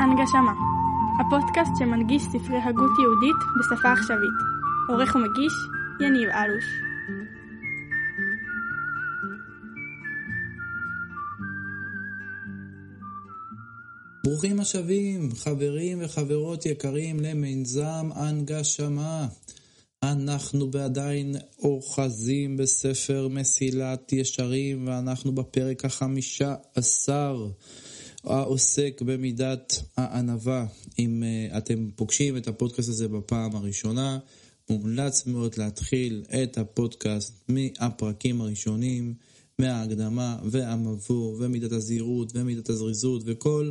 הנגשמה, הפודקאסט שמנגיש ספרי הגות יהודית בשפה עכשווית. עורך ומגיש, יניב אלוש. ברוכים השבים, חברים וחברות יקרים למיזם הנגשמה. אנחנו עדיין אוחזים בספר מסילת ישרים, ואנחנו בפרק החמישה עשר. העוסק במידת הענווה. אם uh, אתם פוגשים את הפודקאסט הזה בפעם הראשונה, מומלץ מאוד להתחיל את הפודקאסט מהפרקים הראשונים, מההקדמה והמבוא ומידת הזהירות ומידת הזריזות וכל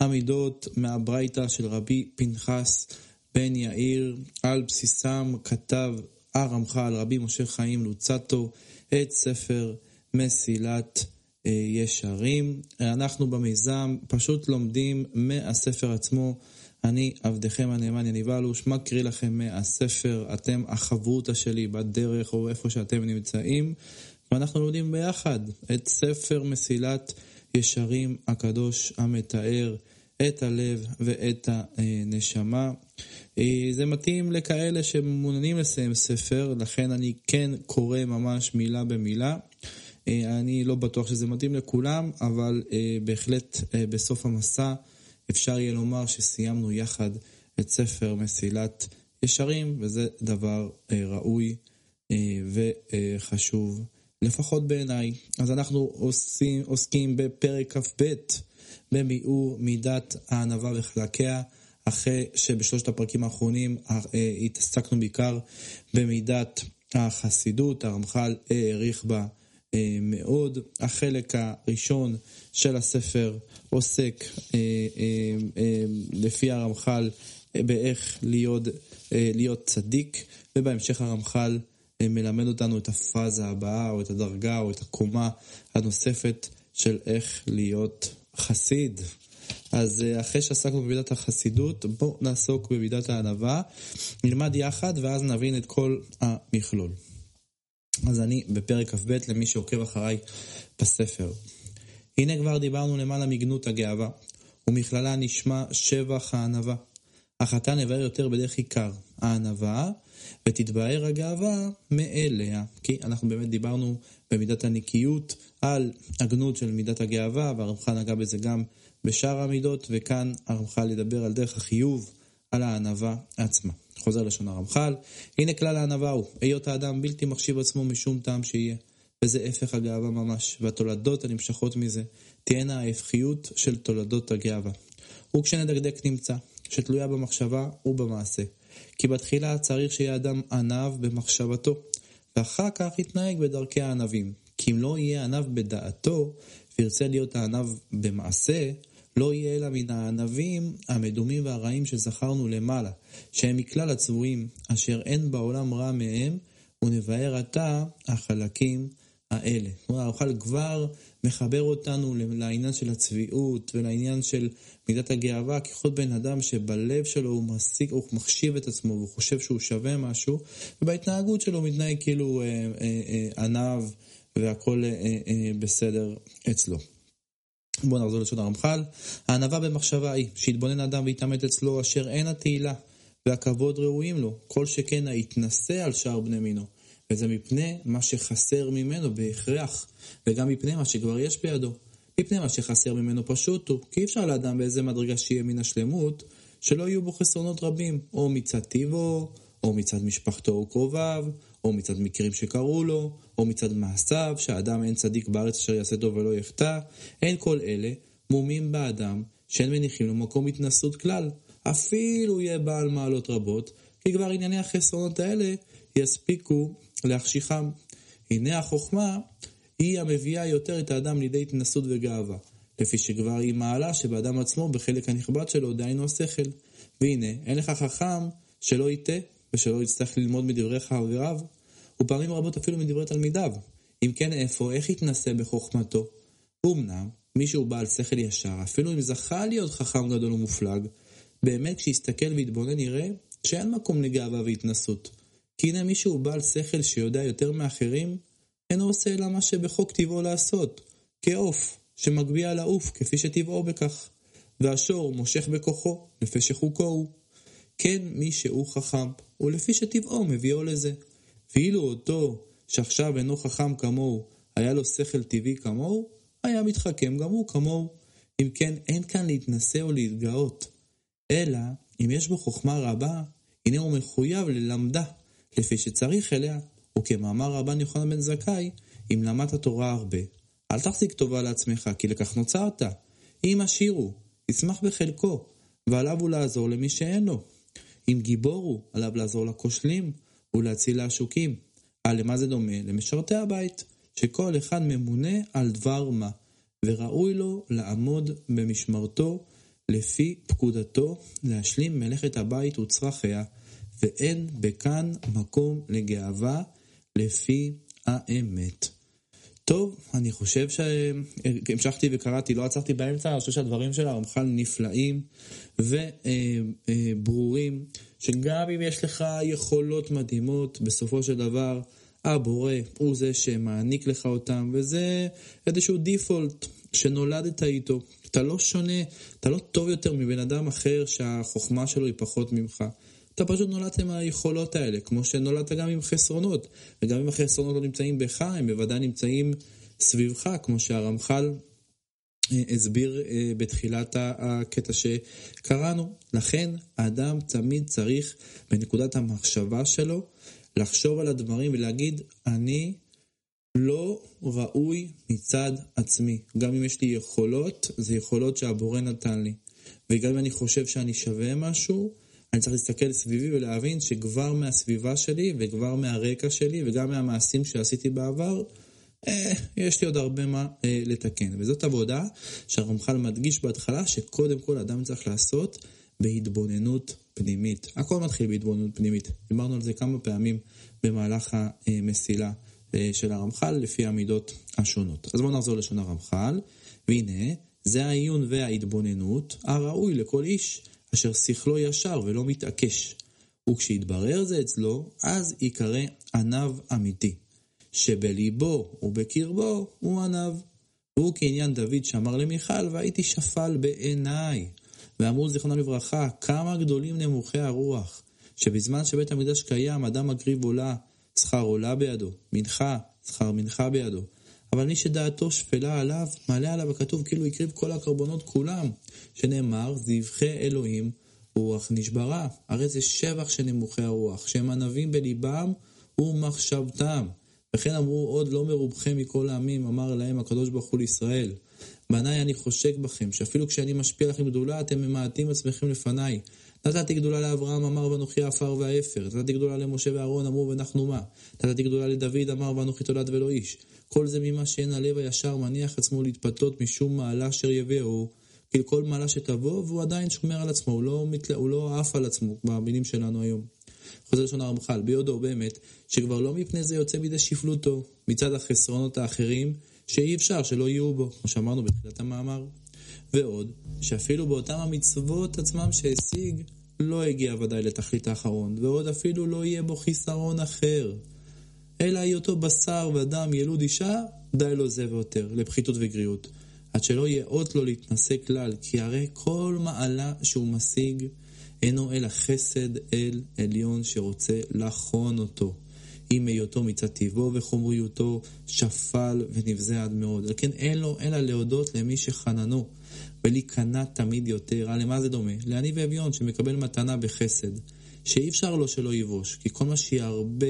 המידות מהברייתא של רבי פנחס בן יאיר, על בסיסם כתב הרמח"ל רבי משה חיים לוצטו את ספר מסילת אה, ישרים. אנחנו במיזם פשוט לומדים מהספר עצמו. אני עבדכם הנאמן יניב אלוש, מקריא לכם מהספר, אתם החברותא שלי בדרך או איפה שאתם נמצאים, ואנחנו לומדים ביחד את ספר מסילת ישרים הקדוש המתאר את הלב ואת הנשמה. אה, זה מתאים לכאלה שמעוניינים לסיים ספר, לכן אני כן קורא ממש מילה במילה. אה, אני לא בטוח שזה מתאים לכולם, אבל אה, בהחלט בסוף המסע אפשר יהיה לומר שסיימנו יחד את ספר מסילת ישרים, וזה דבר ראוי וחשוב, לפחות בעיניי. אז אנחנו עושים, עוסקים בפרק כ"ב, במיעור מידת הענווה וחלקיה. אחרי שבשלושת הפרקים האחרונים התעסקנו בעיקר במידת החסידות, הרמח"ל העריך בה אה, מאוד. החלק הראשון של הספר עוסק אה, אה, לפי הרמח"ל באיך להיות, להיות צדיק, ובהמשך הרמח"ל מלמד אותנו את הפאזה הבאה, או את הדרגה, או את הקומה הנוספת של איך להיות חסיד. אז אחרי שעסקנו במידת החסידות, בואו נעסוק במידת הענווה, נלמד יחד ואז נבין את כל המכלול. אז אני בפרק כ"ב למי שעוקב אחריי בספר. הנה כבר דיברנו למעלה מגנות הגאווה, ומכללה נשמע שבח הענווה. אך אתה נבהר יותר בדרך עיקר, הענווה, ותתבהר הגאווה מאליה. כי אנחנו באמת דיברנו במידת הנקיות על הגנות של מידת הגאווה, והרמח"ל נגע בזה גם בשאר המידות, וכאן הרמח"ל ידבר על דרך החיוב, על הענווה עצמה. חוזר לשון הרמח"ל, הנה כלל הענווה הוא, היות האדם בלתי מחשיב עצמו משום טעם שיהיה, וזה הפך הגאווה ממש, והתולדות הנמשכות מזה תהיינה ההפכיות של תולדות הגאווה. וכשנדקדק נמצא, שתלויה במחשבה ובמעשה. כי בתחילה צריך שיהיה אדם ענב במחשבתו, ואחר כך יתנהג בדרכי הענבים. כי אם לא יהיה ענב בדעתו, וירצה להיות הענב במעשה, לא יהיה אלא מן הענבים המדומים והרעים שזכרנו למעלה, שהם מכלל הצבועים, אשר אין בעולם רע מהם, ונבהר עתה החלקים האלה. כלומר, האוכל כבר מחבר אותנו לעניין של הצביעות ולעניין של מידת הגאווה, ככל בן אדם שבלב שלו הוא, מסיק, הוא מחשיב את עצמו והוא חושב שהוא שווה משהו, ובהתנהגות שלו הוא מתנהג כאילו אה, אה, אה, עניו והכל אה, אה, בסדר אצלו. בואו נחזור לשון הרמח"ל. הענווה במחשבה היא, שיתבונן אדם ויתעמת אצלו אשר אין התהילה והכבוד ראויים לו, כל שכן היתנשא על שאר בני מינו. וזה מפני מה שחסר ממנו בהכרח, וגם מפני מה שכבר יש בידו. מפני מה שחסר ממנו פשוט הוא, כי אי אפשר לאדם באיזה מדרגה שיהיה מן השלמות, שלא יהיו בו חסרונות רבים, או מצד טיבו, או מצד משפחתו וקרוביו, או מצד מקרים שקרו לו, או מצד מעשיו, שהאדם אין צדיק בארץ אשר יעשה טוב ולא יחטא, אין כל אלה מומים באדם שאין מניחים לו מקום התנסות כלל, אפילו יהיה בעל מעלות רבות, כי כבר ענייני החסרונות האלה יספיקו להחשיכם. הנה החוכמה היא המביאה יותר את האדם לידי התנסות וגאווה, לפי שכבר היא מעלה שבאדם עצמו בחלק הנכבד שלו, דהיינו השכל. והנה, אין לך חכם שלא יטעה ושלא יצטרך ללמוד מדברי חבריו, ופעמים רבות אפילו מדברי תלמידיו. אם כן, איפה, איך יתנסה בחוכמתו? אמנם, מי שהוא בעל שכל ישר, אפילו אם זכה להיות חכם גדול ומופלג, באמת כשיסתכל ויתבונן יראה שאין מקום לגאווה והתנסות. כי הנה מי שהוא בעל שכל שיודע יותר מאחרים, אינו עושה אלא מה שבחוק טבעו לעשות, כעוף, שמגביה לעוף כפי שטבעו בכך. והשור מושך בכוחו, לפי שחוקו הוא. כן מי שהוא חכם, ולפי שטבעו מביאו לזה. ואילו אותו שעכשיו אינו חכם כמוהו, היה לו שכל טבעי כמוהו, היה מתחכם גם הוא כמוהו. אם כן, אין כאן להתנשא או להתגאות, אלא אם יש בו חוכמה רבה, הנה הוא מחויב ללמדה, לפי שצריך אליה, וכמאמר רבן יוחנן בן זכאי, אם למדת תורה הרבה, אל תחזיק טובה לעצמך, כי לכך נוצרת. אם עשיר ישמח בחלקו, ועליו הוא לעזור למי שאין לו. אם גיבור הוא, עליו לעזור לכושלים, ולהציל לעשוקים. אה, למה זה דומה? למשרתי הבית, שכל אחד ממונה על דבר מה, וראוי לו לעמוד במשמרתו לפי פקודתו, להשלים מלאכת הבית וצרכיה, ואין בכאן מקום לגאווה לפי האמת. טוב, אני חושב שהמשכתי וקראתי, לא עצרתי באמצע, אני חושב שהדברים של הרמח"ל נפלאים וברורים, שגם אם יש לך יכולות מדהימות, בסופו של דבר הבורא הוא זה שמעניק לך אותם, וזה איזשהו דיפולט שנולדת איתו. אתה לא שונה, אתה לא טוב יותר מבן אדם אחר שהחוכמה שלו היא פחות ממך. אתה פשוט נולדת עם היכולות האלה, כמו שנולדת גם עם חסרונות. וגם אם החסרונות לא נמצאים בך, הם בוודאי נמצאים סביבך, כמו שהרמח"ל אה, הסביר אה, בתחילת הקטע שקראנו. לכן, האדם תמיד צריך, בנקודת המחשבה שלו, לחשוב על הדברים ולהגיד, אני לא ראוי מצד עצמי. גם אם יש לי יכולות, זה יכולות שהבורא נתן לי. וגם אם אני חושב שאני שווה משהו, אני צריך להסתכל סביבי ולהבין שכבר מהסביבה שלי וכבר מהרקע שלי וגם מהמעשים שעשיתי בעבר, אה, יש לי עוד הרבה מה אה, לתקן. וזאת עבודה שהרמח"ל מדגיש בהתחלה שקודם כל אדם צריך לעשות בהתבוננות פנימית. הכל מתחיל בהתבוננות פנימית. דיברנו על זה כמה פעמים במהלך המסילה אה, של הרמח"ל לפי המידות השונות. אז בואו נחזור לשון הרמח"ל, והנה, זה העיון וההתבוננות הראוי לכל איש. אשר שכלו ישר ולא מתעקש. וכשיתברר זה אצלו, אז ייקרא עניו אמיתי, שבליבו ובקרבו הוא עניו. והוא כעניין דוד שאמר למיכל, והייתי שפל בעיניי. ואמרו זיכרונם לברכה, כמה גדולים נמוכי הרוח, שבזמן שבית המקדש קיים, אדם מקריב עולה, שכר עולה בידו, מנחה, שכר מנחה בידו. אבל מי שדעתו שפלה עליו, מעלה עליו הכתוב כאילו הקריב כל הקרבנות כולם, שנאמר, זבחי אלוהים רוח נשברה. הרי זה שבח של נמוכי הרוח, שהם ענבים בליבם ומחשבתם. וכן אמרו עוד לא מרובכם מכל העמים, אמר להם הקדוש ברוך הוא לישראל. בניי אני חושק בכם, שאפילו כשאני משפיע לכם גדולה, אתם ממעטים עצמכם לפניי. נתתי גדולה לאברהם, אמר ואנוכי עפר והעפר. נתתי גדולה למשה ואהרון, אמרו ואנחנו מה. נתתי גדולה לדוד, אמר ואנוכי תולד ולא איש. כל זה ממה שאין הלב הישר מניח עצמו להתפתות משום מעלה אשר יביאו. כאילו כל מעלה שתבוא, והוא עדיין שומר על עצמו, הוא לא, מתלה, הוא לא עף על עצמו, במילים שלנו היום. חוזר לשון הרמח"ל, ביודו באמת, שכבר לא מפני זה יוצא בידי שפלותו, מצד החסרונות האחרים, שאי אפשר שלא יהיו בו, כמו שאמרנו בתחילת המאמר. ועוד, שאפילו באותם המצוות עצמם שהשיג, לא הגיע ודאי לתכלית האחרון, ועוד אפילו לא יהיה בו חיסרון אחר. אלא היותו בשר ודם ילוד אישה, די לו זה ויותר, לפחיתות וגריעות. עד שלא יאות לו להתנשא כלל, כי הרי כל מעלה שהוא משיג אינו אלא חסד אל עליון שרוצה לחון אותו. עם היותו מצד טיבו וחומריותו שפל ונבזה עד מאוד. על כן אין לו אלא להודות למי שחננו, ולהיכנע תמיד יותר. הרי למה זה דומה? לעני ואביון שמקבל מתנה בחסד, שאי אפשר לו שלא יבוש, כי כל מה שירבה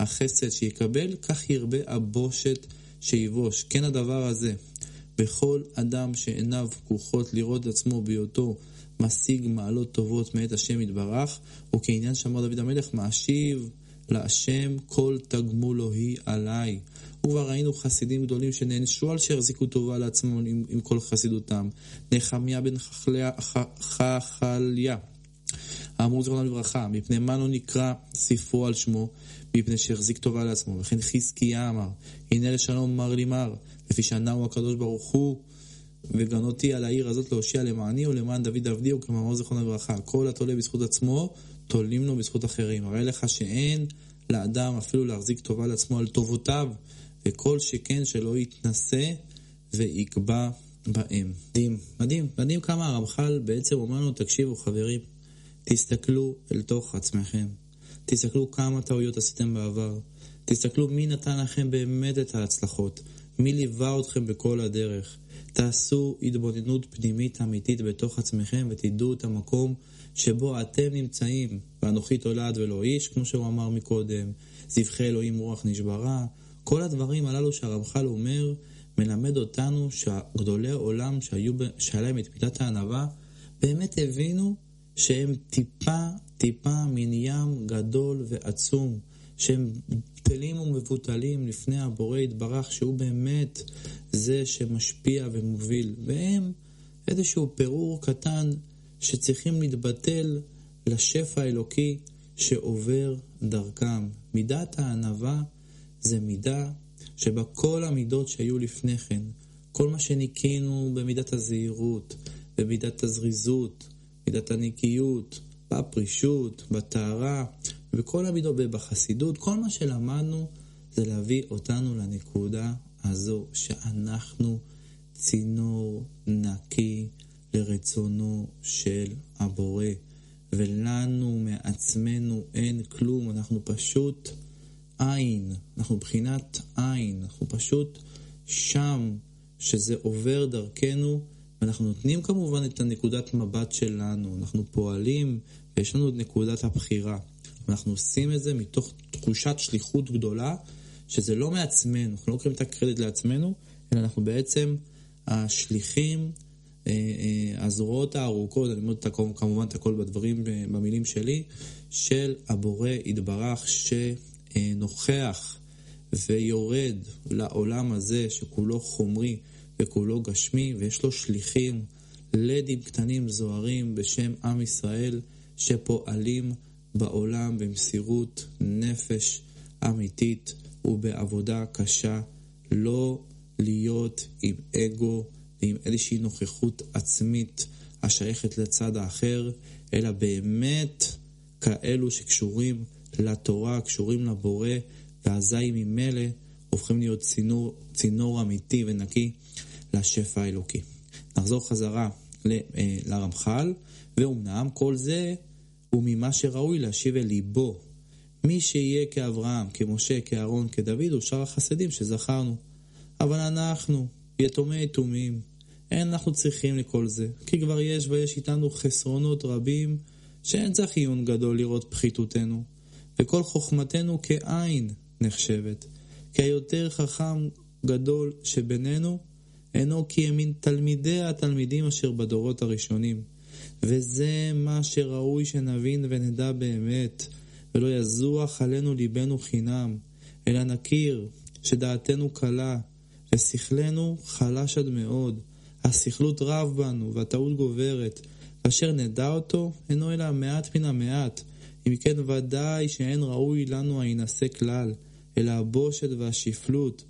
החסד שיקבל, כך ירבה הבושת שיבוש. כן הדבר הזה, בכל אדם שעיניו פקוחות לראות עצמו בהיותו משיג מעלות טובות מאת השם יתברך, וכעניין שאמר דוד המלך, מאשיב להשם כל תגמולו היא עליי. וכבר ראינו חסידים גדולים שנענשו על שהחזיקו טובה לעצמם עם, עם כל חסידותם. נחמיה בן חכליה, האמור זכרונם לברכה, מפני מה לא נקרא ספרו על שמו, מפני שהחזיק טובה לעצמו. וכן חזקיה אמר, הנה לשלום מר לי מר, לפי שענהו הקדוש ברוך הוא, וגנותי על העיר הזאת להושיע למעני ולמען דוד עבדי, וכמאמר זכרונם לברכה. כל התולה בזכות עצמו, תולים לו בזכות אחרים. הרי לך שאין לאדם אפילו להחזיק טובה לעצמו על טובותיו, וכל שכן שלא יתנשא ויקבע בהם. מדהים, מדהים, מדהים כמה הרמח"ל בעצם אומר לנו, תקשיבו חברים, תסתכלו אל תוך עצמכם. תסתכלו כמה טעויות עשיתם בעבר. תסתכלו מי נתן לכם באמת את ההצלחות. מי ליווה אתכם בכל הדרך. תעשו התבוננות פנימית אמיתית בתוך עצמכם ותדעו את המקום שבו אתם נמצאים. ואנוכי תולד ולא איש, כמו שהוא אמר מקודם. זבחי אלוהים רוח נשברה. כל הדברים הללו שהרמח"ל אומר, מלמד אותנו שגדולי העולם שהיו, שהיה להם את מידת הענווה, באמת הבינו שהם טיפה, טיפה מן ים גדול ועצום, שהם בטלים ומבוטלים לפני הבורא יתברך, שהוא באמת זה שמשפיע ומוביל. והם איזשהו פירור קטן שצריכים להתבטל לשפע האלוקי שעובר דרכם. מידת הענווה זה מידה שבה כל המידות שהיו לפני כן, כל מה שניקינו במידת הזהירות, במידת הזריזות, מידת הנקיות, בפרישות, בטהרה, בכל המידות, בחסידות, כל מה שלמדנו זה להביא אותנו לנקודה הזו שאנחנו צינור נקי לרצונו של הבורא, ולנו מעצמנו אין כלום, אנחנו פשוט עין, אנחנו מבחינת עין, אנחנו פשוט שם, שזה עובר דרכנו, ואנחנו נותנים כמובן את הנקודת מבט שלנו, אנחנו פועלים ויש לנו את נקודת הבחירה. ואנחנו עושים את זה מתוך תחושת שליחות גדולה, שזה לא מעצמנו, אנחנו לא לוקחים את הקרדיט לעצמנו, אלא אנחנו בעצם השליחים, אה, אה, הזרועות הארוכות, אני אומר כמובן את הכל בדברים, במילים שלי, של הבורא יתברך שנוכח ויורד לעולם הזה שכולו חומרי וכולו גשמי, ויש לו שליחים, לדים קטנים זוהרים בשם עם ישראל, שפועלים בעולם במסירות נפש אמיתית ובעבודה קשה, לא להיות עם אגו ועם איזושהי נוכחות עצמית השייכת לצד האחר, אלא באמת כאלו שקשורים לתורה, קשורים לבורא, ואזי ממילא הופכים להיות צינור, צינור אמיתי ונקי לשפע האלוקי. נחזור חזרה אה, לרמח"ל, ואומנם כל זה הוא ממה שראוי להשיב אל ליבו. מי שיהיה כאברהם, כמשה, כאהרון, כדוד, הוא שאר החסדים שזכרנו. אבל אנחנו, יתומי יתומים, אין אנחנו צריכים לכל זה, כי כבר יש ויש איתנו חסרונות רבים, שאין צריך עיון גדול לראות פחיתותנו, וכל חוכמתנו כעין נחשבת, כי היותר חכם גדול שבינינו, אינו כי הם מן תלמידי התלמידים אשר בדורות הראשונים. וזה מה שראוי שנבין ונדע באמת, ולא יזוח עלינו ליבנו חינם, אלא נכיר שדעתנו קלה, ושכלנו חלש עד מאוד, הסכלות רב בנו, והטעות גוברת, ואשר נדע אותו, אינו אלא המעט מן המעט, אם כן ודאי שאין ראוי לנו ההינשא כלל, אלא הבושת והשפלות,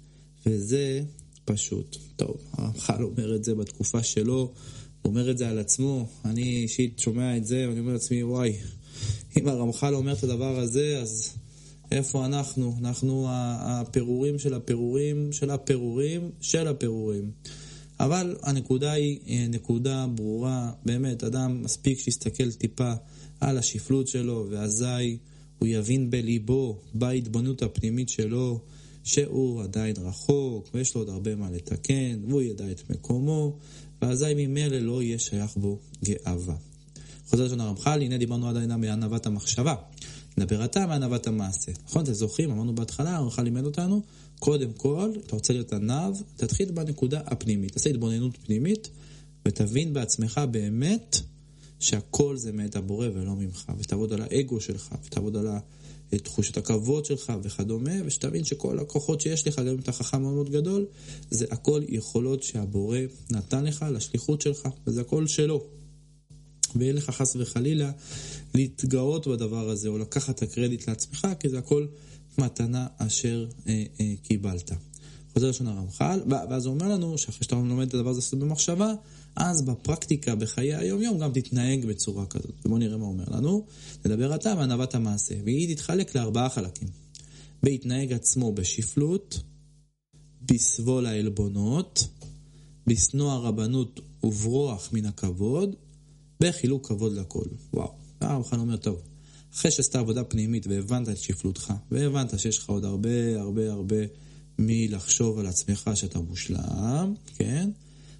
וזה פשוט. טוב, הרמח"ל אומר את זה בתקופה שלו, אומר את זה על עצמו, אני אישית שומע את זה ואני אומר לעצמי, וואי, אם הרמח"ל אומר את הדבר הזה, אז איפה אנחנו? אנחנו הפירורים של הפירורים של הפירורים של הפירורים. אבל הנקודה היא אה, נקודה ברורה, באמת, אדם מספיק שיסתכל טיפה על השפלות שלו, ואזי הוא יבין בליבו, בהתבוננות הפנימית שלו, שהוא עדיין רחוק, ויש לו עוד הרבה מה לתקן, והוא ידע את מקומו, ואזי ממילא לא יהיה שייך בו גאווה. חוזר לשון הרמח"ל, הנה דיברנו עד הנה מענוות המחשבה. נדבר אתה מענוות המעשה. נכון? אתם זוכרים? אמרנו בהתחלה, הרמח"ל לימד אותנו, קודם כל, אתה רוצה להיות ענב, תתחיל בנקודה הפנימית. תעשה התבוננות פנימית, ותבין בעצמך באמת שהכל זה מאת הבורא ולא ממך. ותעבוד על האגו שלך, ותעבוד על תחושת הכבוד שלך וכדומה, ושתבין שכל הכוחות שיש לך, גם אם אתה חכם מאוד גדול, זה הכל יכולות שהבורא נתן לך לשליחות שלך, וזה הכל שלו. ואין לך חס וחלילה להתגאות בדבר הזה, או לקחת את הקרדיט לעצמך, כי זה הכל מתנה אשר אה, אה, קיבלת. חוזר לשון הרמח"ל, ואז הוא אומר לנו שאחרי שאתה לומד את הדבר הזה במחשבה, אז בפרקטיקה, בחיי היום-יום, גם תתנהג בצורה כזאת. ובואו נראה מה אומר לנו. נדבר עתה מענוות המעשה, והיא תתחלק לארבעה חלקים. בהתנהג עצמו בשפלות, בסבול העלבונות, בשנוא הרבנות וברוח מן הכבוד, בחילוק כבוד לכל. וואו, הרמח"ל אומר, טוב, אחרי שעשית עבודה פנימית והבנת את שפלותך, והבנת שיש לך עוד הרבה הרבה הרבה מלחשוב על עצמך שאתה מושלם, כן?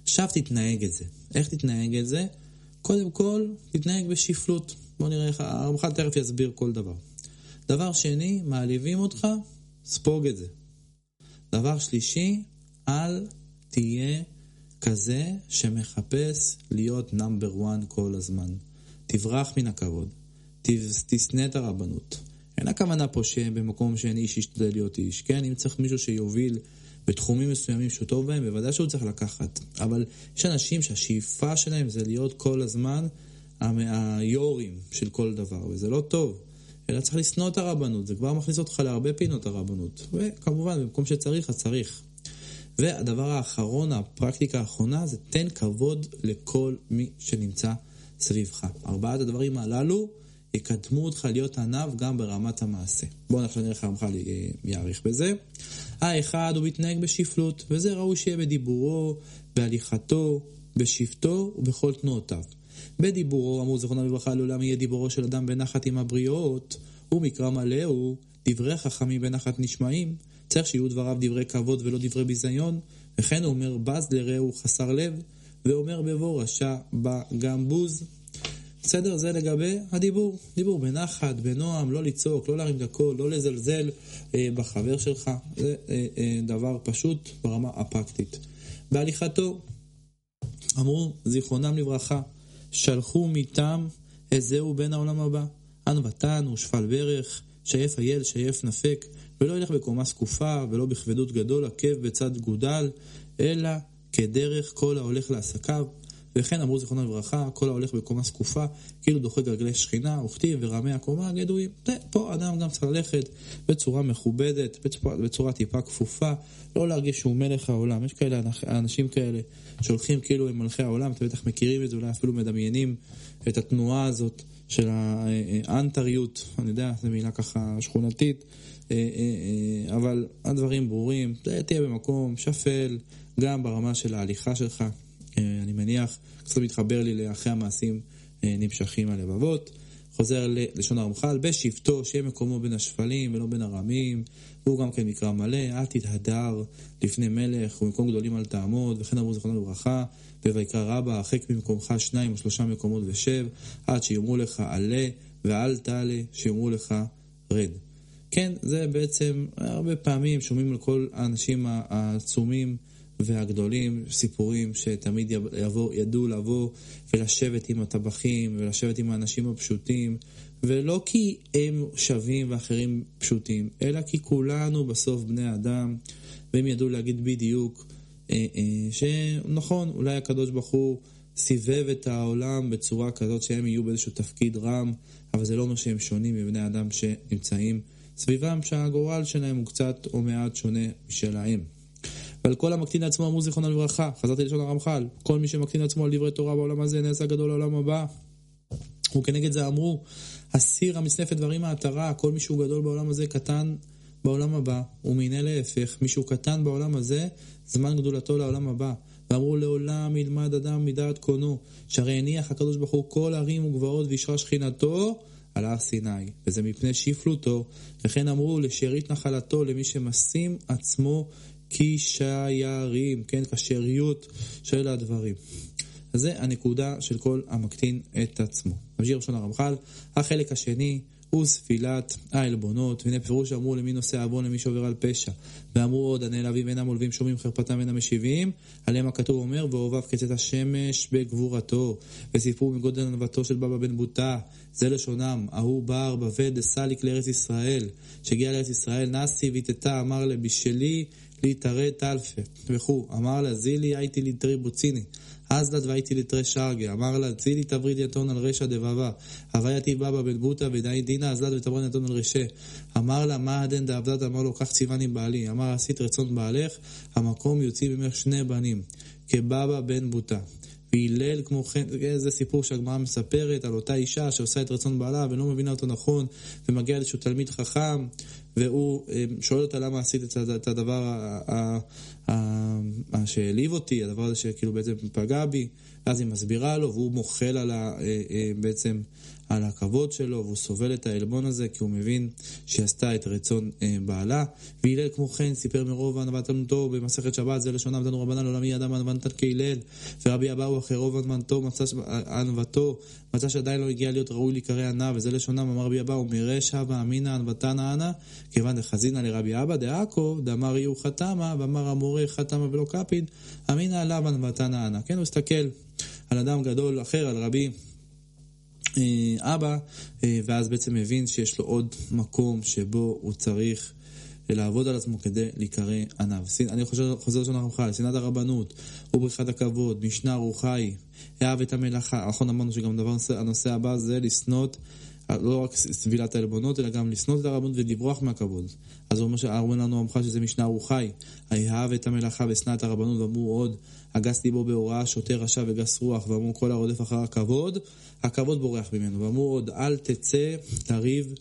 עכשיו תתנהג את זה. איך תתנהג את זה? קודם כל, תתנהג בשפלות. בוא נראה איך, הרמח"ל תכף יסביר כל דבר. דבר שני, מעליבים אותך, ספוג את זה. דבר שלישי, אל תהיה כזה שמחפש להיות נאמבר 1 כל הזמן. תברח מן הכבוד. תשנא את הרבנות. אין הכוונה פה שבמקום שאין איש ישתדל להיות איש, כן? אם צריך מישהו שיוביל בתחומים מסוימים שהוא טוב בהם, בוודאי שהוא צריך לקחת. אבל יש אנשים שהשאיפה שלהם זה להיות כל הזמן היו"רים של כל דבר, וזה לא טוב. אלא צריך לשנוא את הרבנות, זה כבר מכניס אותך להרבה פינות הרבנות. וכמובן, במקום שצריך, אז צריך. והדבר האחרון, הפרקטיקה האחרונה, זה תן כבוד לכל מי שנמצא סביבך. ארבעת הדברים הללו יקדמו אותך להיות עניו גם ברמת המעשה. בואו עכשיו נראה איך הרמח"ל יעריך בזה. האחד, הוא מתנהג בשפלות, וזה ראוי שיהיה בדיבורו, בהליכתו, בשבטו ובכל תנועותיו. בדיבורו, אמרו זכרונה לברכה, לעולם יהיה דיבורו של אדם בנחת עם הבריות, ומקרא מלא הוא, דברי חכמים בנחת נשמעים, צריך שיהיו דבריו דברי כבוד ולא דברי ביזיון, וכן הוא אומר בז לרעהו חסר לב, ואומר בבוא רשע בא גם בוז. בסדר? זה לגבי הדיבור. דיבור בנחת, בנועם, לא לצעוק, לא להרים את הקול, לא לזלזל אה, בחבר שלך. זה אה, אה, דבר פשוט ברמה הפרקטית. בהליכתו, אמרו, זיכרונם לברכה, שלחו מטעם איזהו בן העולם הבא. ענוותן ושפל ברך, שייף אייל, שייף נפק, ולא ילך בקומה זקופה, ולא בכבדות גדול, עקב בצד גודל, אלא כדרך כל ההולך לעסקיו. וכן אמרו זיכרונו לברכה, כל ההולך בקומה זקופה, כאילו דוחה גלגלי שכינה, וכתיב ורמי הקומה הגדויים. פה אדם גם צריך ללכת בצורה מכובדת, בצורה, בצורה טיפה כפופה, לא להרגיש שהוא מלך העולם. יש כאלה אנשים כאלה שהולכים כאילו הם מלכי העולם, אתם בטח מכירים את זה, אולי אפילו מדמיינים את התנועה הזאת של האנטריות, אני יודע, זו מילה ככה שכונתית, אה, אה, אה, אבל הדברים ברורים, תהיה במקום שפל, גם ברמה של ההליכה שלך, אני מניח, קצת מתחבר לי לאחרי המעשים נמשכים הלבבות. חוזר ללשון הרמח"ל, בשבטו, שיהיה מקומו בין השפלים ולא בין הרמים, והוא גם כן מקרא מלא, אל תתהדר לפני מלך, ומקום גדולים אל תעמוד, וכן אמרו זכרונו לברכה, בויקרא רבה, הרחק ממקומך שניים או שלושה מקומות ושב, עד שיאמרו לך עלה, ואל תעלה, שיאמרו לך רד. כן, זה בעצם, הרבה פעמים שומעים על כל האנשים העצומים והגדולים, סיפורים שתמיד יבוא, ידעו לבוא ולשבת עם הטבחים ולשבת עם האנשים הפשוטים, ולא כי הם שווים ואחרים פשוטים, אלא כי כולנו בסוף בני אדם, והם ידעו להגיד בדיוק אה, אה, שנכון, אולי הקדוש ברוך הוא סיבב את העולם בצורה כזאת שהם יהיו באיזשהו תפקיד רם, אבל זה לא אומר שהם שונים מבני אדם שנמצאים סביבם, שהגורל שלהם הוא קצת או מעט שונה משלהם. ועל כל המקטין לעצמו אמרו זיכרונו לברכה, חזרתי לשון הרמח"ל, כל מי שמקטין לעצמו על דברי תורה בעולם הזה, נעשה גדול לעולם הבא. וכנגד זה אמרו, הסיר המצנפת דברים מעטרה, כל מי שהוא גדול בעולם הזה קטן בעולם הבא, ומהנה להפך, מי שהוא קטן בעולם הזה, זמן גדולתו לעולם הבא. ואמרו לעולם ילמד אדם מדעת קונו, שהרי הניח הקדוש ברוך הוא כל ערים וגבעות וישרה שכינתו על הר סיני, וזה מפני שפלותו, וכן אמרו לשארית נחלתו למי שמשים עצמו כשיירים, כן, כשריות של הדברים. אז זה הנקודה של כל המקטין את עצמו. ממשיך ראשון הרמח"ל, החלק השני הוא ספילת העלבונות, והנה פירוש אמרו למי נושא עוון למי שעובר על פשע. ואמרו עוד, הנעלבים אינם עולבים שומעים חרפתם אינם משיבים, עליהם הכתוב אומר, ואוהביו כצאת השמש בגבורתו, וסיפרו מגודל ענוותו של בבא בן בוטה, זה לשונם, ההוא בר בבל דסליק לארץ ישראל, שהגיע לארץ ישראל, נסי ויתתה, אמר לבשלי להתערד אלפה, וכו', אמר לה זילי הייתי ליטרי בוציני, אז לד והייתי לתרי שרגה, אמר לה, צילי תבריד יתון על רשע דבבה, הוויה תיבבא בן בוטה ודאי דינה, אז לד ותבריד יתון על רשע. אמר לה, מה הדן דעבדת? אמר לו, קח ציווני בעלי. אמר, עשית רצון בעלך, המקום יוציא ממך שני בנים, כבבא בן בוטה. והלל כמו כן, זה סיפור שהגמרא מספרת על אותה אישה שעושה את רצון בעלה ולא מבינה אותו נכון, ומגיע לאיזשהו תלמיד חכם, והוא אה, שואל אותה למה עשית את הדבר שהעליב אותי, הדבר הזה שכאילו בעצם פגע בי, ואז היא מסבירה לו, והוא מוחל על ה... אה, אה, בעצם על הכבוד שלו, והוא סובל את העלבון הזה, כי הוא מבין שהיא עשתה את רצון אה, בעלה. והלל כמו כן סיפר מרוב ענוותנותו במסכת שבת, זה לשונה עבדנו רבנן לעולמי ידע ענוותן כהלל, ורבי אבאו אחרי רוב ענוותו ענוותו, מצא שעדיין לא הגיע להיות ראוי להיקרא ענה, וזה לשונם אמר רבי אבאו, מרשע ואמינא ענוותן אנא, כיוון דחזינא לרבי אבא דעכו, דאמר יהיו חתמה, ואמר המורה חתמה ולא קפיד, אמינא עליו ענוותן אנא. כן, הוא הסתכל על אדם גדול אחר, על רבי אה, אבא, אה, ואז בעצם מבין שיש לו עוד מקום שבו הוא צריך לעבוד על עצמו כדי להיקרא עניו. אני חושב, חוזר לשון הרמח"ל, שנאת הרבנות, ובריחת הכבוד, משנה רוחי, אהב את המלאכה. נכון אמרנו שגם דבר, הנושא הבא זה לשנות לא רק סבילת העלבונות, אלא גם לשנות את הרבנות ולברוח מהכבוד. אז הוא אומר שאומר לנו עמך שזה משנה רוחי, אהב את המלאכה ושנא את הרבנות, ואמרו עוד, הגס ליבו בהוראה, שוטה רשע וגס רוח, ואמרו כל הרודף אחר הכבוד, הכבוד בורח ממנו. ואמרו עוד, אל תצא תריב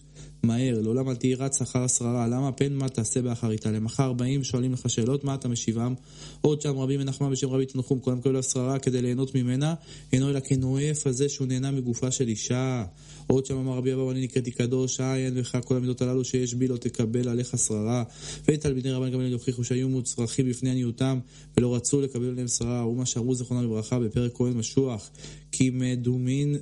מהר, לעולם אל תהי רץ אחר השררה, למה פן מה תעשה באחריתה? למחר באים, שואלים לך שאלות, מה אתה משיבם? עוד שם רבי מנחמה בשם רבי תנחום, כולם קוראים השררה כדי ליהנות ממנה, אינו אלא כנואף הזה שהוא נהנה מגופה של אישה. עוד שם אמר רבי אבא, אני נקראתי קדוש, עין בך כל המידות הללו שיש בי לא תקבל עליך שררה. ותלמידי רבן גמליאל הוכיחו שהיו מוצרכים בפני עניותם ולא רצו לקבל עליהם שררה, ומה שאמרו זכרונם לברכה בפרק כהן משוח, כי מדומין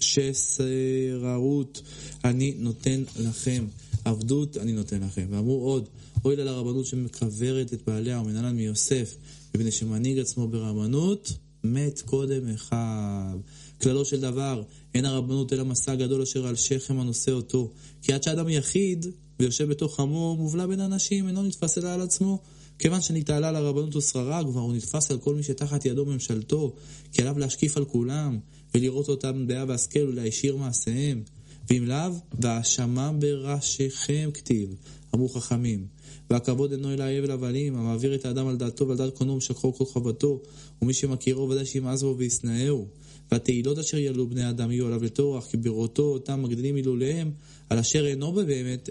ששררות אני נותן לכם, עבדות אני נותן לכם. ואמרו עוד, אוי לה לרבנות שמקברת את בעליה ומנהלן מיוסף, מפני שמנהיג עצמו ברבנות, מת קודם אחיו. כללו של דבר, אין הרבנות אלא מסע גדול אשר על שכם הנושא אותו. כי עד שאדם יחיד ויושב בתוך עמו, מובלע בין אנשים, אינו נתפס אלא על עצמו. כיוון שנתעלה לרבנות ושררה, כבר הוא נתפס על כל מי שתחת ידו ממשלתו, כי עליו להשקיף על כולם, ולראות אותם דעה והשכל ולהישיר מעשיהם. ואם לאו, והאשמם בראשיכם כתיב, אמרו חכמים. והכבוד אינו אלא הבל הבלים, המעביר את האדם על דעתו ועל דעת קונו ומשכחו כל חובתו, ומי שמכירו ודאי שימאס בו וישנאהו. והתהילות אשר ילו בני אדם יהיו עליו לטורח, כי בראותו אותם מגדילים הילוליהם, על אשר אינו באמת,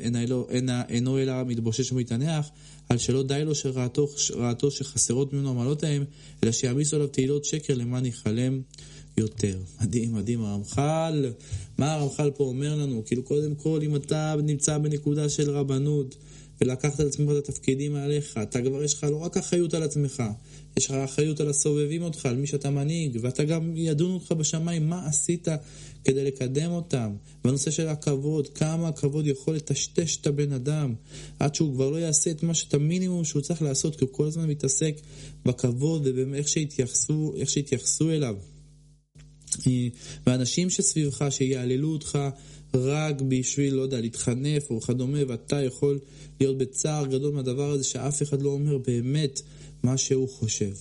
אינו אלא מתבושש ומתענח, על שלא די לו שראתו שחסרות ממנו המעלות ההם, אלא שיעמיסו עליו תהילות שקר למען יכלם יותר. מדהים, מדהים הרמח"ל. מה הרמח"ל פה אומר לנו? כאילו קודם כל, אם אתה נמצא בנקודה של רבנות, ולקחת על עצמך את התפקידים עליך, אתה כבר יש לך לא רק אחריות על עצמך, יש לך אחריות על הסובבים אותך, על מי שאתה מנהיג, ואתה גם ידון אותך בשמיים, מה עשית כדי לקדם אותם. בנושא של הכבוד, כמה הכבוד יכול לטשטש את הבן אדם, עד שהוא כבר לא יעשה את מה שאת המינימום שהוא צריך לעשות, כי הוא כל הזמן מתעסק בכבוד ובאיך שהתייחסו, שהתייחסו אליו. ואנשים שסביבך, שיעללו אותך רק בשביל, לא יודע, להתחנף או כדומה, ואתה יכול להיות בצער גדול מהדבר הזה שאף אחד לא אומר באמת מה שהוא חושב.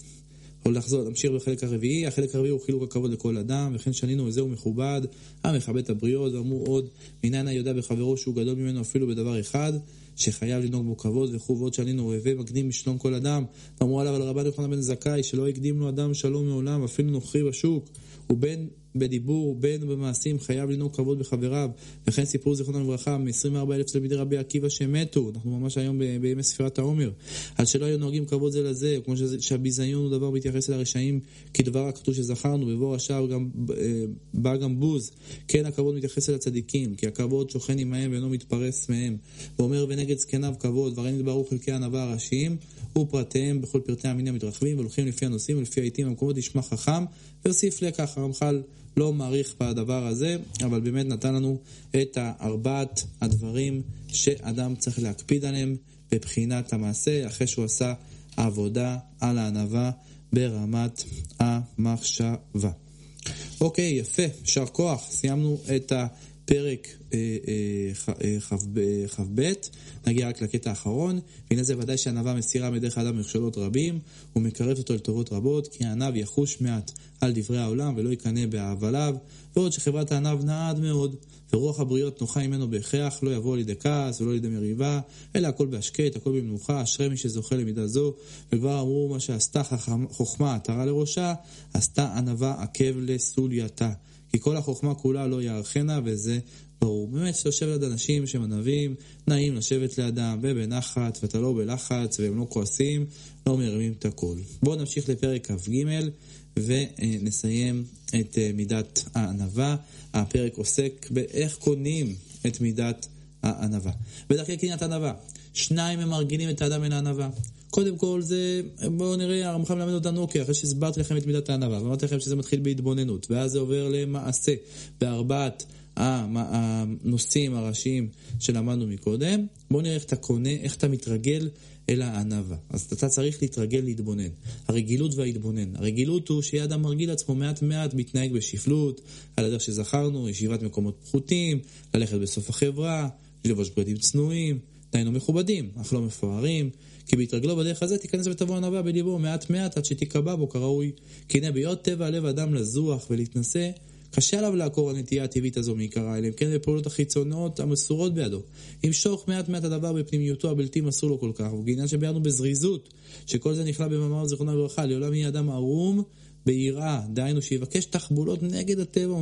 או לחזור, להמשיך בחלק הרביעי, החלק הרביעי הוא חילוק הכבוד לכל אדם, וכן שנינו וזהו מכובד, המכבד את הבריות, ואמרו עוד, מניין היודע בחברו שהוא גדול ממנו אפילו בדבר אחד, שחייב לנהוג בו כבוד וכו', ועוד שנינו אוהבי מקדים בשלום כל אדם. אמרו עליו על רבן יוחנן בן זכאי, שלא הקדים לו אדם שלום מעולם, אפילו נוכרי בשוק, ובין בדיבור, בין במעשים, חייב לנהוג כבוד בחבריו. וכן סיפור זיכרונו לברכה מ-24 אלף תלמידי רבי עקיבא שמתו, אנחנו ממש היום בימי ספירת העומר, על שלא היו נוהגים כבוד זה לזה, כמו שהביזיון הוא דבר מתייחס אל הרשעים כדבר הכתוב שזכרנו, בבוא רשע גם, אה, בא גם בוז. כן, הכבוד מתייחס אל הצדיקים, כי הכבוד שוכן עמהם ואינו מתפרס מהם. ואומר ונגד זקניו כבוד, והרי נתברו חלקי הענווה הראשיים, ופרטיהם בכל פרטי המין המתרחבים, והולכים לפי הנושאים ולפי העיתים המקומות, ישמע חכם, והוסיף לקח, הרמח"ל לא מעריך בדבר הזה, אבל באמת נתן לנו את ארבעת הדברים שאדם צריך להקפיד עליהם בבחינת המעשה, אחרי שהוא עשה עבודה על הענווה ברמת המחשבה. אוקיי, יפה, יישר כוח, סיימנו את פרק כ"ב, נגיע רק לקטע האחרון, והנה זה ודאי שענווה מסירה מדרך האדם מכשלות רבים, ומקרבת אותו לטובות רבות, כי הענב יחוש מעט על דברי העולם ולא יקנא בהבליו, ועוד שחברת הענב נעד מאוד, ורוח הבריות נוחה ממנו בהכרח, לא יבוא לידי כעס ולא לידי מריבה, אלא הכל בהשקט, הכל במנוחה, אשרי מי שזוכה למידה זו, וכבר אמרו מה שעשתה חוכמה עטרה לראשה, עשתה ענווה עקב לסולייתה. כי כל החוכמה כולה לא יערכנה, וזה ברור. באמת, שאתה יושב ליד אנשים שהם ענבים, נעים לשבת לידם, ובנחת, ואתה לא בלחץ, והם לא כועסים, לא מרימים את הכל. בואו נמשיך לפרק כ"ג, ונסיים את אה, מידת הענווה. הפרק עוסק באיך קונים את מידת הענווה. בדרכי קניית ענווה, שניים הם מרגילים את האדם אל הענווה. קודם כל זה, בואו נראה, הרמח"ל מלמד אותנו, אוקיי, אחרי שהסברתי לכם את מידת הענווה, ואמרתי לכם שזה מתחיל בהתבוננות, ואז זה עובר למעשה, בארבעת הנושאים הראשיים שלמדנו מקודם, בואו נראה איך אתה קונה, איך אתה מתרגל אל הענווה. אז אתה צריך להתרגל להתבונן. הרגילות וההתבונן. הרגילות הוא שיהיה אדם מרגיל עצמו מעט מעט מתנהג בשפלות, על הדרך שזכרנו, ישיבת מקומות פחותים, ללכת בסוף החברה, ללבוש בגדים צנועים, דהיינו מכובדים, אך לא מפוארים. כי בהתרגלו בדרך הזה תיכנס ותבוא ענווה בליבו מעט מעט עד שתיקבע בו כראוי. כי הנה בהיות טבע לב אדם לזוח ולהתנשא, קשה עליו לעקור הנטייה הטבעית הזו מעיקרה, אלא אם כן בפעולות החיצונות המסורות בידו. ימשוך מעט מעט הדבר בפנימיותו הבלתי מסור לו כל כך, ובעניין שביארנו בזריזות, שכל זה נכלל במאמר זיכרונה לברכה, לעולם יהיה אדם ערום ביראה, דהיינו שיבקש תחבולות נגד הטבע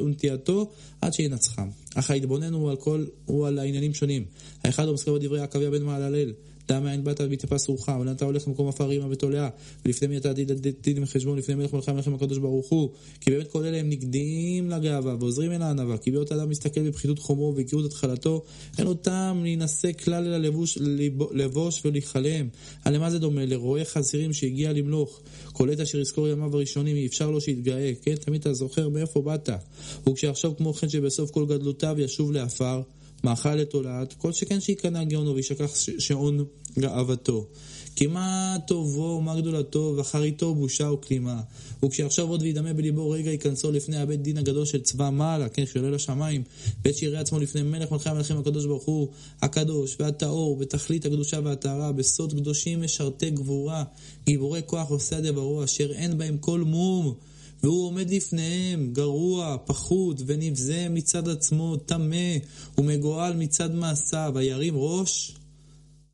ונטייתו עד שינצחם. אך ההתבונן הוא על, כל, הוא על העניינים שונים. האחד הוא מזכיר בדברי עקביה בן מעללל, דע מאין באת מתאפס רוחך, ולאן אתה הולך למקום עפר רימה ותולעה, ולפני מי אתה עתיד דין וחשבון, לפני מלך מלכי המלכים הקדוש ברוך הוא, כי באמת כל אלה הם נגדים לגאווה ועוזרים אל הענווה, כי ביות האדם מסתכל בפחיתות חומו והכירות התחלתו, אין לו טעם להינשא כלל אלא לבוש, לבוש ולהיכלם. על מה זה דומה? לרועה חזירים שהגיע למלוך, עת אשר יזכור ימיו הראשונים, אי אפשר לו שיתגאה, כן? תמיד אתה זוכר מאיפה באת. וכשיחשוב כמו כן שבסוף כל גדלותיו ישוב לעפר, מאכל לתולעת, כל שכן שיקנא גאונו וישכח שעון גאוותו. כי מה טובו ומה גדולתו, ואחריתו בושה וכלימה. וכשיחשוב עוד וידמה בליבו רגע ייכנסו לפני הבית דין הגדול של צבא מעלה, כן, שעולה לשמיים, בית שיראה עצמו לפני מלך מלכי המלכים הקדוש ברוך הוא, הקדוש והטהור, בתכלית הקדושה והטהרה, בסוד קדושים משרתי גבורה, גיבורי כוח עושי הדברו, אשר אין בהם כל מום. והוא עומד לפניהם, גרוע, פחות ונבזה מצד עצמו, טמא ומגועל מצד מעשיו, הירים ראש,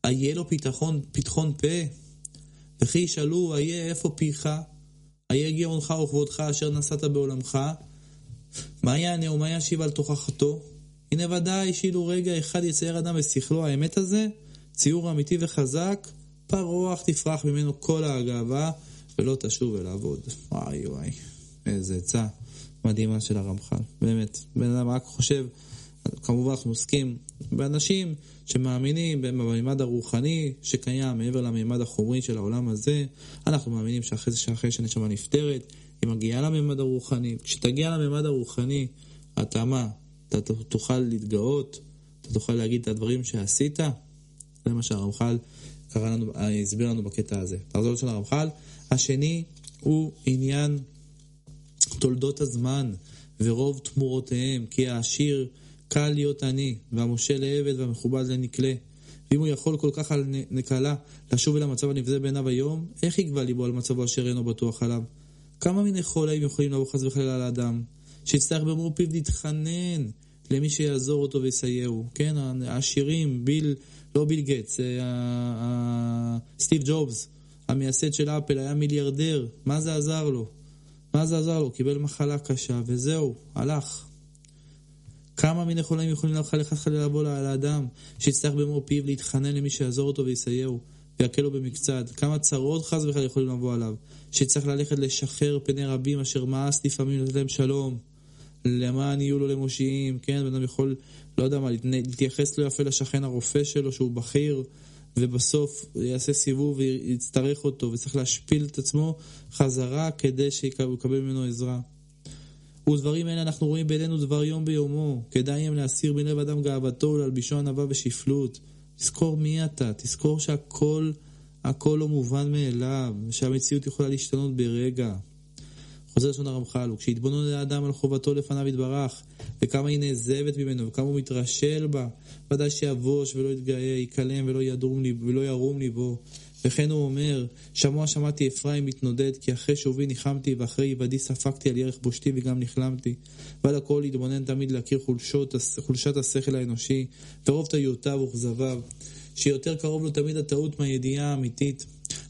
איה לו פתחון, פתחון פה, וכי ישאלו, איה איפה פיך, איה גאונך וכבודך אשר נשאת בעולמך, מה יענה ומה ישיב על תוכחתו? הנה ודאי שאילו רגע אחד יצייר אדם בשכלו האמת הזה, ציור אמיתי וחזק, פרוח תפרח ממנו כל הגאווה, ולא תשוב אל לעבוד. וואי וואי. איזה עצה מדהימה של הרמח"ל. באמת, בן אדם רק חושב, כמובן אנחנו עוסקים באנשים שמאמינים בממד הרוחני שקיים מעבר לממד החומרי של העולם הזה. אנחנו מאמינים שאחרי זה, שאחרי שהנשמה נפטרת, היא מגיעה לממד הרוחני. כשתגיע לממד הרוחני, אתה מה? אתה תוכל להתגאות, אתה תוכל להגיד את הדברים שעשית. זה מה שהרמח"ל הסביר לנו בקטע הזה. תחזור של הרמח"ל. השני הוא עניין תולדות הזמן ורוב תמורותיהם, כי העשיר קל להיות עני, והמשה לעבד והמכובד לנקלה. ואם הוא יכול כל כך על נקלה לשוב אל המצב הנבזה בעיניו היום, איך יגבה ליבו על מצבו אשר אינו בטוח עליו? כמה מיני חולאים יכולים לבוא חס וחלילה לאדם, שיצטרך במור פיו להתחנן למי שיעזור אותו ויסייעו. כן, העשירים, ביל, לא ביל גטס, אה, סטיב ג'ובס, המייסד של אפל, היה מיליארדר, מה זה עזר לו? מה זה עזר לו? קיבל מחלה קשה, וזהו, הלך. כמה מיני חולים יכולים לך חלילה לבוא לאדם שיצטרך במור פיו להתחנן למי שיעזור אותו ויסייעו ויקל לו במקצת? כמה צרות חס וחלילה יכולים לבוא עליו שיצטרך ללכת לשחרר פני רבים אשר מאס לפעמים לתת להם שלום למען יהיו לו למושיעים, כן? בן אדם יכול, לא יודע מה, להתייחס לא יפה לשכן הרופא שלו שהוא בכיר ובסוף יעשה סיבוב ויצטרך אותו, וצריך להשפיל את עצמו חזרה כדי שיקבל ממנו עזרה. ודברים אלה אנחנו רואים בינינו דבר יום ביומו, כדאי הם להסיר מלב אדם גאוותו ולהלבישו ענווה ושפלות. תזכור מי אתה, תזכור שהכל, הכל לא מובן מאליו, ושהמציאות יכולה להשתנות ברגע. חוזר לשון הרמח"ל, וכשיתבונן לאדם על חובתו לפניו יתברך, וכמה היא נעזבת ממנו, וכמה הוא מתרשל בה, ודאי שיבוש ולא יתגאה, ייכלם ולא, ולא ירום ליבו. וכן הוא אומר, שמוע שמעתי אפרים מתנודד, כי אחרי שובי ניחמתי, ואחרי היוודי ספגתי על ירך בושתי וגם נכלמתי. ועל הכל להתבונן תמיד להכיר חולשות, חולשת השכל האנושי, ורוב טעיותיו וכזביו, שיותר קרוב לו תמיד הטעות מהידיעה האמיתית.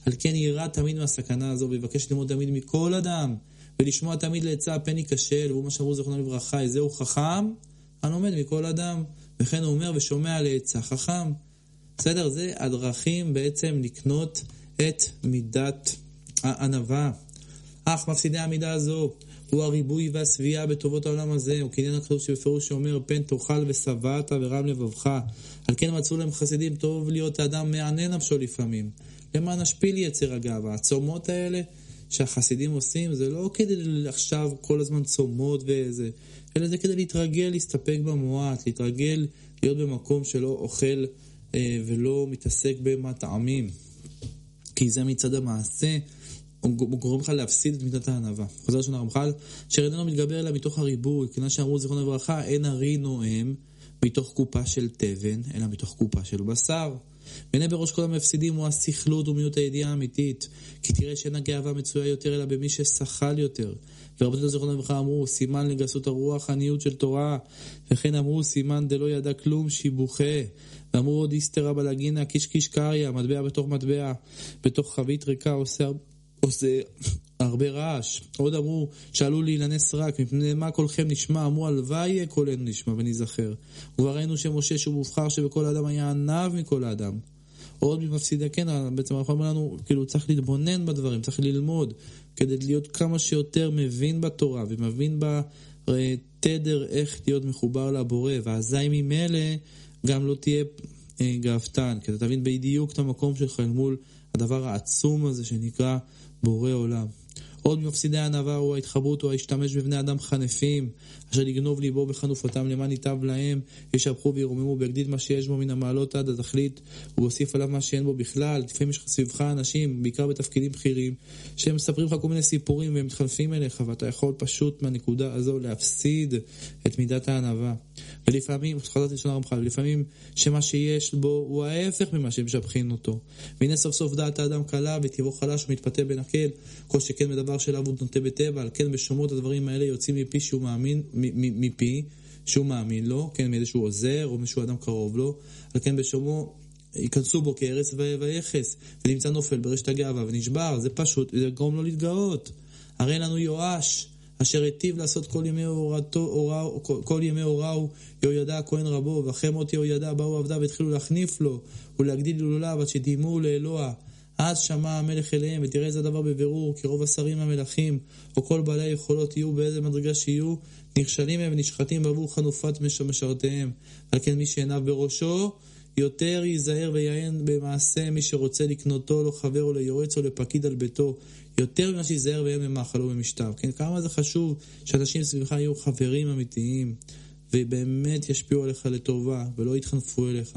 על כן יירא תמיד מהסכנה הזו, ויבקש ללמוד תמיד מכל אדם, ולשמוע תמיד לעצה הפן ייכשל, והוא מה שאמרו זכרונו לברכה, איזהו חכם, הלומד מכל אדם. וכן הוא אומר, ושומע לעצה חכם. בסדר? זה הדרכים בעצם לקנות את מידת הענווה. אך מפסידי המידה הזו הוא הריבוי והשביעה בטובות העולם הזה, הוא קניין הכתוב שבפירוש שאומר פן תאכל ושבעת ורם לבבך. על כן מצאו להם חסידים טוב להיות האדם מענה נפשו לפעמים. למען השפיל יצר הגאווה. הצומות האלה שהחסידים עושים זה לא כדי עכשיו כל הזמן צומות וזה, אלא זה כדי להתרגל להסתפק במועט, להתרגל להיות במקום שלא אוכל אה, ולא מתעסק במטעמים. כי זה מצד המעשה, הוא גורם לך להפסיד את מידת הענווה. חוזר לשון הרמח"ל, אשר איננו מתגבר אלא מתוך הריבוי, כיוון שאמרו זיכרונו לברכה, אין ארי נואם מתוך קופה של תבן, אלא מתוך קופה של בשר. והנה בראש כל המפסידים הוא הסכלות ומיעוט הידיעה האמיתית, כי תראה שאין הגאווה מצויה יותר אלא במי ששכל יותר. ורבותינו זיכרונו לברכה אמרו, סימן לגסות הרוח, עניות של תורה, וכן אמרו, סימן דלא ידע כלום, שיבוכה. ואמרו עוד איסתרא בלגינא, קיש קיש קריא, מטבע בתוך מטבע, בתוך חבית ריקה עושה, עושה הרבה רעש. עוד אמרו, שעלול להילנס רק, מפני מה קולכם נשמע? אמרו, הלוואי קולנו נשמע וניזכר. וראינו שמשה שהוא מובחר שבכל האדם היה עניו מכל האדם. עוד ממפסידי כן, בעצם אנחנו אומרים לנו, כאילו צריך להתבונן בדברים, צריך ללמוד, כדי להיות כמה שיותר מבין בתורה ומבין בתדר איך להיות מחובר לבורא, ואזי ממילא גם לא תהיה אה, גאוותן, כי אתה תבין בדיוק את המקום שלך אל מול הדבר העצום הזה שנקרא בורא עולם. עוד ממפסידי הענווה הוא ההתחברות הוא ההשתמש בבני אדם חנפים, אשר לגנוב ליבו בחנופתם למען ייטב להם, ישבחו וירוממו ויגדיל מה שיש בו מן המעלות עד התכלית, ויוסיף עליו מה שאין בו בכלל. לפעמים יש סביבך אנשים, בעיקר בתפקידים בכירים, שהם מספרים לך כל מיני סיפורים והם מתחלפים אליך, ואתה יכול פשוט מהנקודה הזו להפסיד את מידת הענווה. ולפעמים, חזרתי לשון הרמח"ל, ולפעמים שמה שיש בו הוא ההפך ממה שהם משבחים אותו. והנה סוף סוף דעת האדם קלה וטבעו חלש ומתפתה בנקל, כל שכן מדבר של אבוד נוטה בטבע, על כן בשומות הדברים האלה יוצאים מפי שהוא מאמין, מפי שהוא מאמין לו, כן, מאיזשהו עוזר או מישהו אדם קרוב לו, על כן בשומו ייכנסו בו כארץ ויחס, ונמצא נופל ברשת הגאווה ונשבר, זה פשוט, זה גורם לו להתגאות. הרי לנו יואש, אשר היטיב לעשות כל ימי הוראו, כל ימי הוראו יהוידע הכהן רבו, ואחרי מות יהוידע באו עבדיו והתחילו להחניף לו ולהגדיל הילוליו עד שדיימו לאלוה. אז שמע המלך אליהם, ותראה איזה דבר בבירור, כי רוב השרים המלכים, או כל בעלי היכולות יהיו באיזה מדרגה שיהיו, נכשלים הם ונשחטים בעבור חנופת משרתיהם. על כן מי שעיניו בראשו, יותר ייזהר ויען במעשה מי שרוצה לקנותו לו חבר או ליועץ או לפקיד על ביתו, יותר ממה שייזהר ויען במאכל או במשטר. כן, כמה זה חשוב שאנשים סביבך יהיו חברים אמיתיים, ובאמת ישפיעו עליך לטובה, ולא יתחנפו אליך.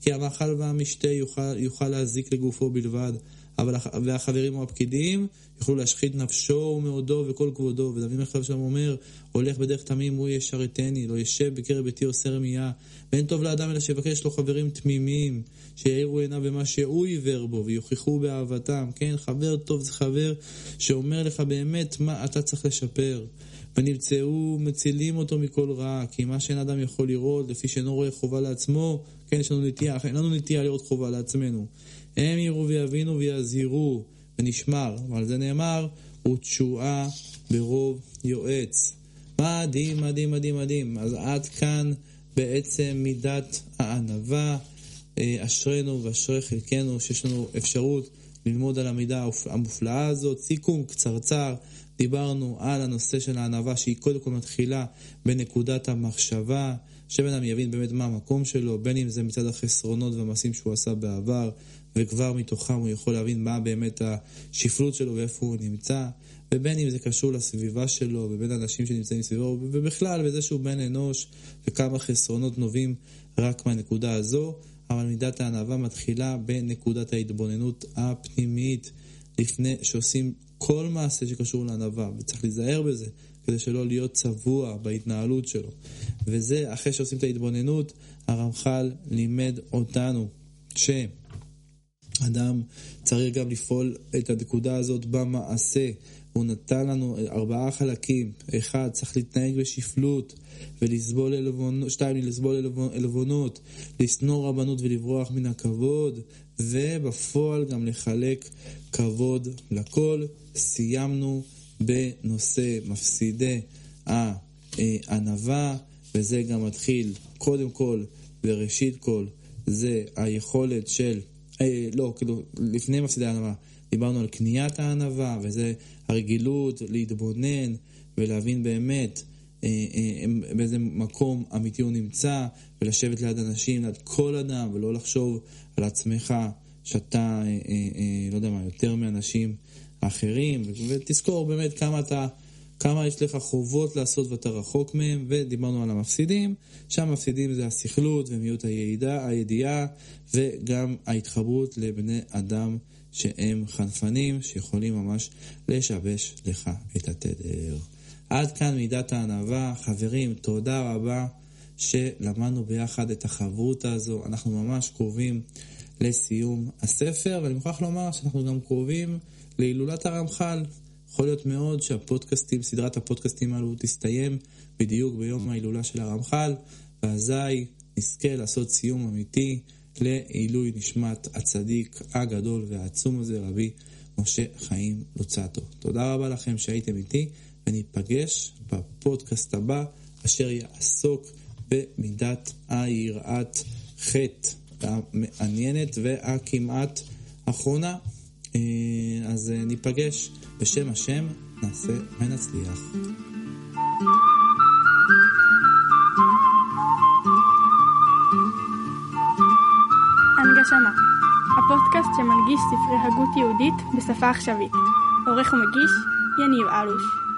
כי המאכל והמשתה יוכל, יוכל להזיק לגופו בלבד, אבל, והחברים או הפקידים יוכלו להשחית נפשו ומאודו וכל כבודו. ודוד מחלב שם אומר, הולך בדרך תמים הוא ישרתני, לא ישב בקרב ביתי עושה רמייה. ואין טוב לאדם אלא שיבקש לו חברים תמימים, שיאירו עיניו במה שהוא עיוור בו, ויוכיחו באהבתם. כן, חבר טוב זה חבר שאומר לך באמת מה אתה צריך לשפר. ונמצאו מצילים אותו מכל רע, כי מה שאין אדם יכול לראות, לפי שאינו רואה חובה לעצמו, כן, יש לנו נטייה, אין לנו נטייה לראות חובה לעצמנו. הם יראו ויבינו ויזהירו, ונשמר, ועל זה נאמר, ותשועה ברוב יועץ. מדהים, מדהים, מדהים, מדהים. אז עד כאן בעצם מידת הענווה. אה, אשרינו ואשרי חלקנו שיש לנו אפשרות ללמוד על המידה המופלאה הזאת. סיכום קצרצר, דיברנו על הנושא של הענווה שהיא קודם כל מתחילה בנקודת המחשבה, שבן אדם יבין באמת מה המקום שלו, בין אם זה מצד החסרונות והמעשים שהוא עשה בעבר, וכבר מתוכם הוא יכול להבין מה באמת השפלות שלו ואיפה הוא נמצא, ובין אם זה קשור לסביבה שלו ובין האנשים שנמצאים סביבו, ובכלל בזה שהוא בן אנוש וכמה חסרונות נובעים רק מהנקודה הזו, אבל מידת הענווה מתחילה בנקודת ההתבוננות הפנימית לפני שעושים כל מעשה שקשור לענווה, וצריך להיזהר בזה, כדי שלא להיות צבוע בהתנהלות שלו. וזה, אחרי שעושים את ההתבוננות, הרמח"ל לימד אותנו שאדם צריך גם לפעול את הנקודה הזאת במעשה. הוא נתן לנו ארבעה חלקים. אחד, צריך להתנהג בשפלות ולסבול עלבונות, שתיים, לסבול עלבונות, לשנוא רבנות ולברוח מן הכבוד, ובפועל גם לחלק כבוד לכל. סיימנו בנושא מפסידי הענווה, וזה גם מתחיל קודם כל וראשית כל, זה היכולת של, אה, לא, כאילו, לפני מפסידי הענווה, דיברנו על קניית הענווה, וזה הרגילות להתבונן ולהבין באמת אה, אה, באיזה מקום אמיתי הוא נמצא, ולשבת ליד אנשים, ליד כל אדם, ולא לחשוב על עצמך שאתה, אה, לא יודע מה, יותר מאנשים אחרים, ותזכור באמת כמה אתה... כמה יש לך חובות לעשות ואתה רחוק מהם, ודיברנו על המפסידים, שהמפסידים זה הסכלות ומיעוט הידיעה, הידיעה וגם ההתחברות לבני אדם שהם חנפנים, שיכולים ממש לשבש לך את התדר. עד כאן מידת הענווה. חברים, תודה רבה שלמדנו ביחד את החברותה הזו. אנחנו ממש קרובים לסיום הספר, ואני מוכרח לומר שאנחנו גם קרובים להילולת הרמח"ל. יכול להיות מאוד שהפודקאסטים, סדרת הפודקאסטים האלו תסתיים בדיוק ביום ההילולה של הרמח"ל, ואזי נזכה לעשות סיום אמיתי לעילוי נשמת הצדיק הגדול והעצום הזה, רבי משה חיים לוצטו. תודה רבה לכם שהייתם איתי, וניפגש בפודקאסט הבא, אשר יעסוק במידת היראת חטא המעניינת והכמעט אחרונה. אה, אז אה, ניפגש בשם השם, נעשה ונצליח. הנגשמה הפודקאסט שמנגיש ספרי הגות יהודית בשפה עכשווית עורך ומגיש יניב אלוש